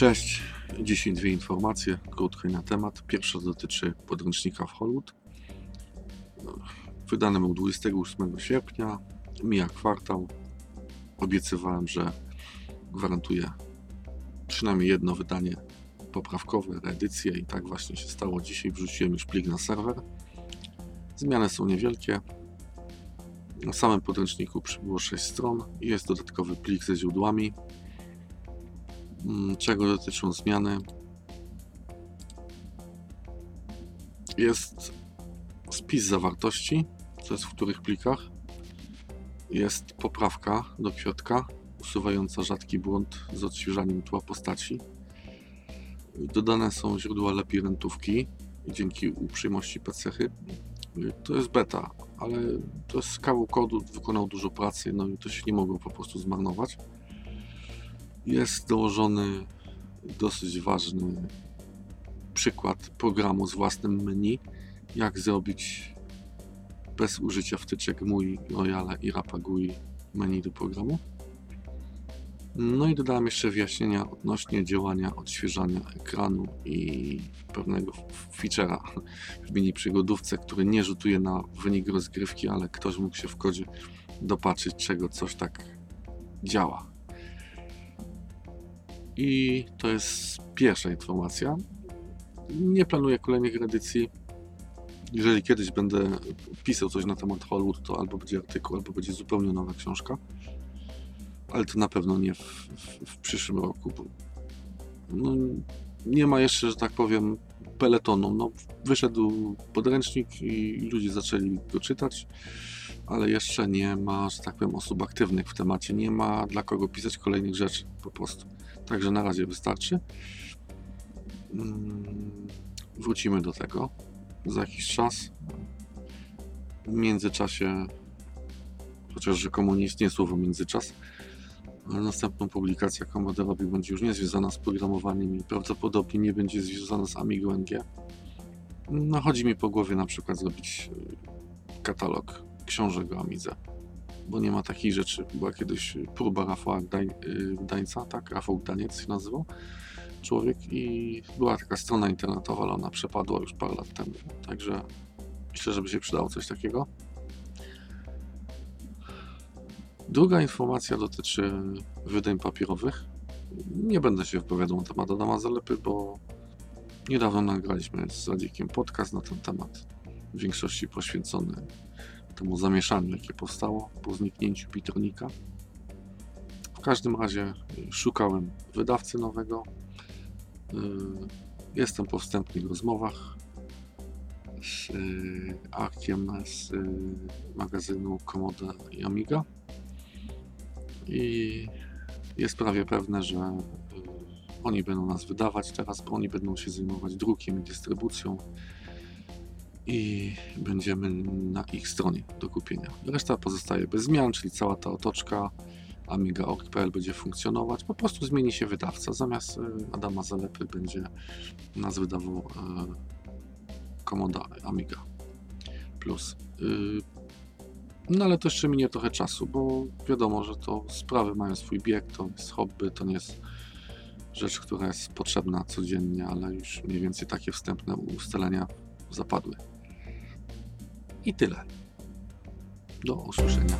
Cześć, dzisiaj dwie informacje krótkie na temat. Pierwsza dotyczy podręcznika w Hollywood. Wydany był 28 sierpnia, mija kwartał. Obiecywałem, że gwarantuję przynajmniej jedno wydanie poprawkowe, reedycję i tak właśnie się stało. Dzisiaj wrzuciłem już plik na serwer. Zmiany są niewielkie. Na samym podręczniku przybyło 6 stron i jest dodatkowy plik ze źródłami. Mm, Czego dotyczą zmiany? Jest spis zawartości, to jest w których plikach. Jest poprawka do kwiatka, usuwająca rzadki błąd z odświeżaniem tła postaci. Dodane są źródła labirintówki dzięki uprzejmości pecechy. To jest beta, ale to jest kawał kodu, wykonał dużo pracy, no i to się nie mogło po prostu zmarnować. Jest dołożony dosyć ważny przykład programu z własnym menu, jak zrobić bez użycia wtyczek MUI, Royale i Rapagui menu do programu. No i dodałem jeszcze wyjaśnienia odnośnie działania odświeżania ekranu i pewnego feature'a w mini przygodówce, który nie rzutuje na wynik rozgrywki, ale ktoś mógł się w kodzie dopatrzyć, czego coś tak działa. I to jest pierwsza informacja. Nie planuję kolejnych edycji. Jeżeli kiedyś będę pisał coś na temat Hollywood, to albo będzie artykuł, albo będzie zupełnie nowa książka. Ale to na pewno nie w, w, w przyszłym roku. Bo no, nie ma jeszcze, że tak powiem, peletonu. No, wyszedł podręcznik i ludzie zaczęli go czytać, ale jeszcze nie ma, że tak powiem, osób aktywnych w temacie. Nie ma dla kogo pisać kolejnych rzeczy po prostu. Także na razie wystarczy. Mm, Wrócimy do tego za jakiś czas. W międzyczasie, chociaż rzekomo nie istnieje słowo międzyczas, ale następną publikację, jaką będę będzie już nie związana z programowaniem i prawdopodobnie nie będzie związana z Amigo NG. No, chodzi mi po głowie na przykład zrobić katalog książek o Amidze, bo nie ma takich rzeczy. Była kiedyś próba Rafała Gdań, y, Gdańca, tak, Rafał Gdaniec się nazywał, człowiek i była taka strona internetowa, ale ona przepadła już parę lat temu, także myślę, że by się przydało coś takiego. Druga informacja dotyczy wydań papierowych. Nie będę się wypowiadał na temat Adama Zalepy, bo niedawno nagraliśmy z Radzikiem podcast na ten temat, w większości poświęcony temu zamieszaniu, jakie powstało po zniknięciu Pitronika. W każdym razie szukałem wydawcy nowego. Yy, Jestem po wstępnych rozmowach z yy, Arkiem z magazynu Komoda i Amiga i jest prawie pewne, że y, oni będą nas wydawać teraz, bo oni będą się zajmować drukiem i dystrybucją i będziemy na ich stronie do kupienia. Reszta pozostaje bez zmian, czyli cała ta otoczka amiga.org.pl będzie funkcjonować. Po prostu zmieni się wydawca. Zamiast y, Adama Zalepy będzie nas wydawał y, Komoda Amiga Plus. Y, no ale to jeszcze minie trochę czasu, bo wiadomo, że to sprawy mają swój bieg, to jest hobby, to nie jest rzecz, która jest potrzebna codziennie, ale już mniej więcej takie wstępne ustalenia zapadły. I tyle. Do usłyszenia.